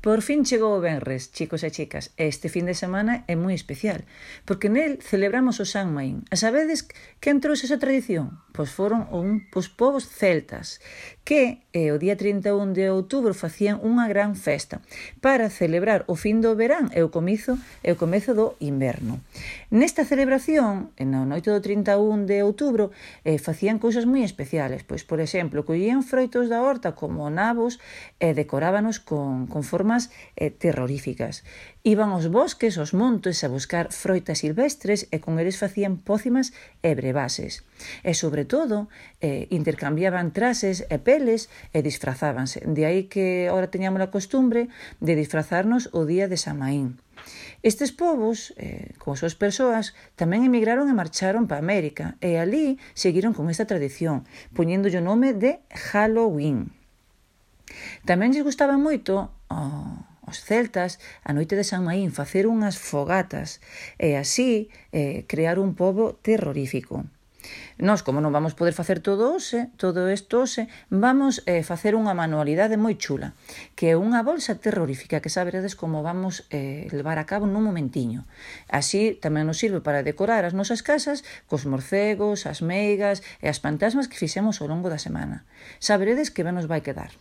Por fin chegou o Benres, chicos e chicas, e este fin de semana é moi especial, porque nel celebramos o San Maín. A sabedes quen trouxe esa tradición? Pois foron un, os povos celtas, que eh, o día 31 de outubro facían unha gran festa para celebrar o fin do verán e o comizo e o comezo do inverno. Nesta celebración, na noite do 31 de outubro, eh, facían cousas moi especiales, pois por exemplo, collían froitos da horta como nabos e decorábanos con, con forma formas eh, terroríficas. Iban aos bosques, aos montes, a buscar froitas silvestres e con eles facían pócimas e brebases. E, sobre todo, eh, intercambiaban trases e peles e disfrazábanse. De aí que ahora teñamos a costumbre de disfrazarnos o día de Samaín. Estes povos, eh, con súas persoas, tamén emigraron e marcharon para América e ali seguiron con esta tradición, poñéndolle o nome de Halloween. Tamén lles gustaba moito os celtas a noite de San Maín facer unhas fogatas e así eh, crear un pobo terrorífico. Nós, como non vamos poder facer todo ose, todo isto ose, vamos eh, facer unha manualidade moi chula, que é unha bolsa terrorífica, que saberedes como vamos eh, levar a cabo nun momentiño. Así tamén nos sirve para decorar as nosas casas cos morcegos, as meigas e as fantasmas que fixemos ao longo da semana. Saberedes que ben nos vai quedar.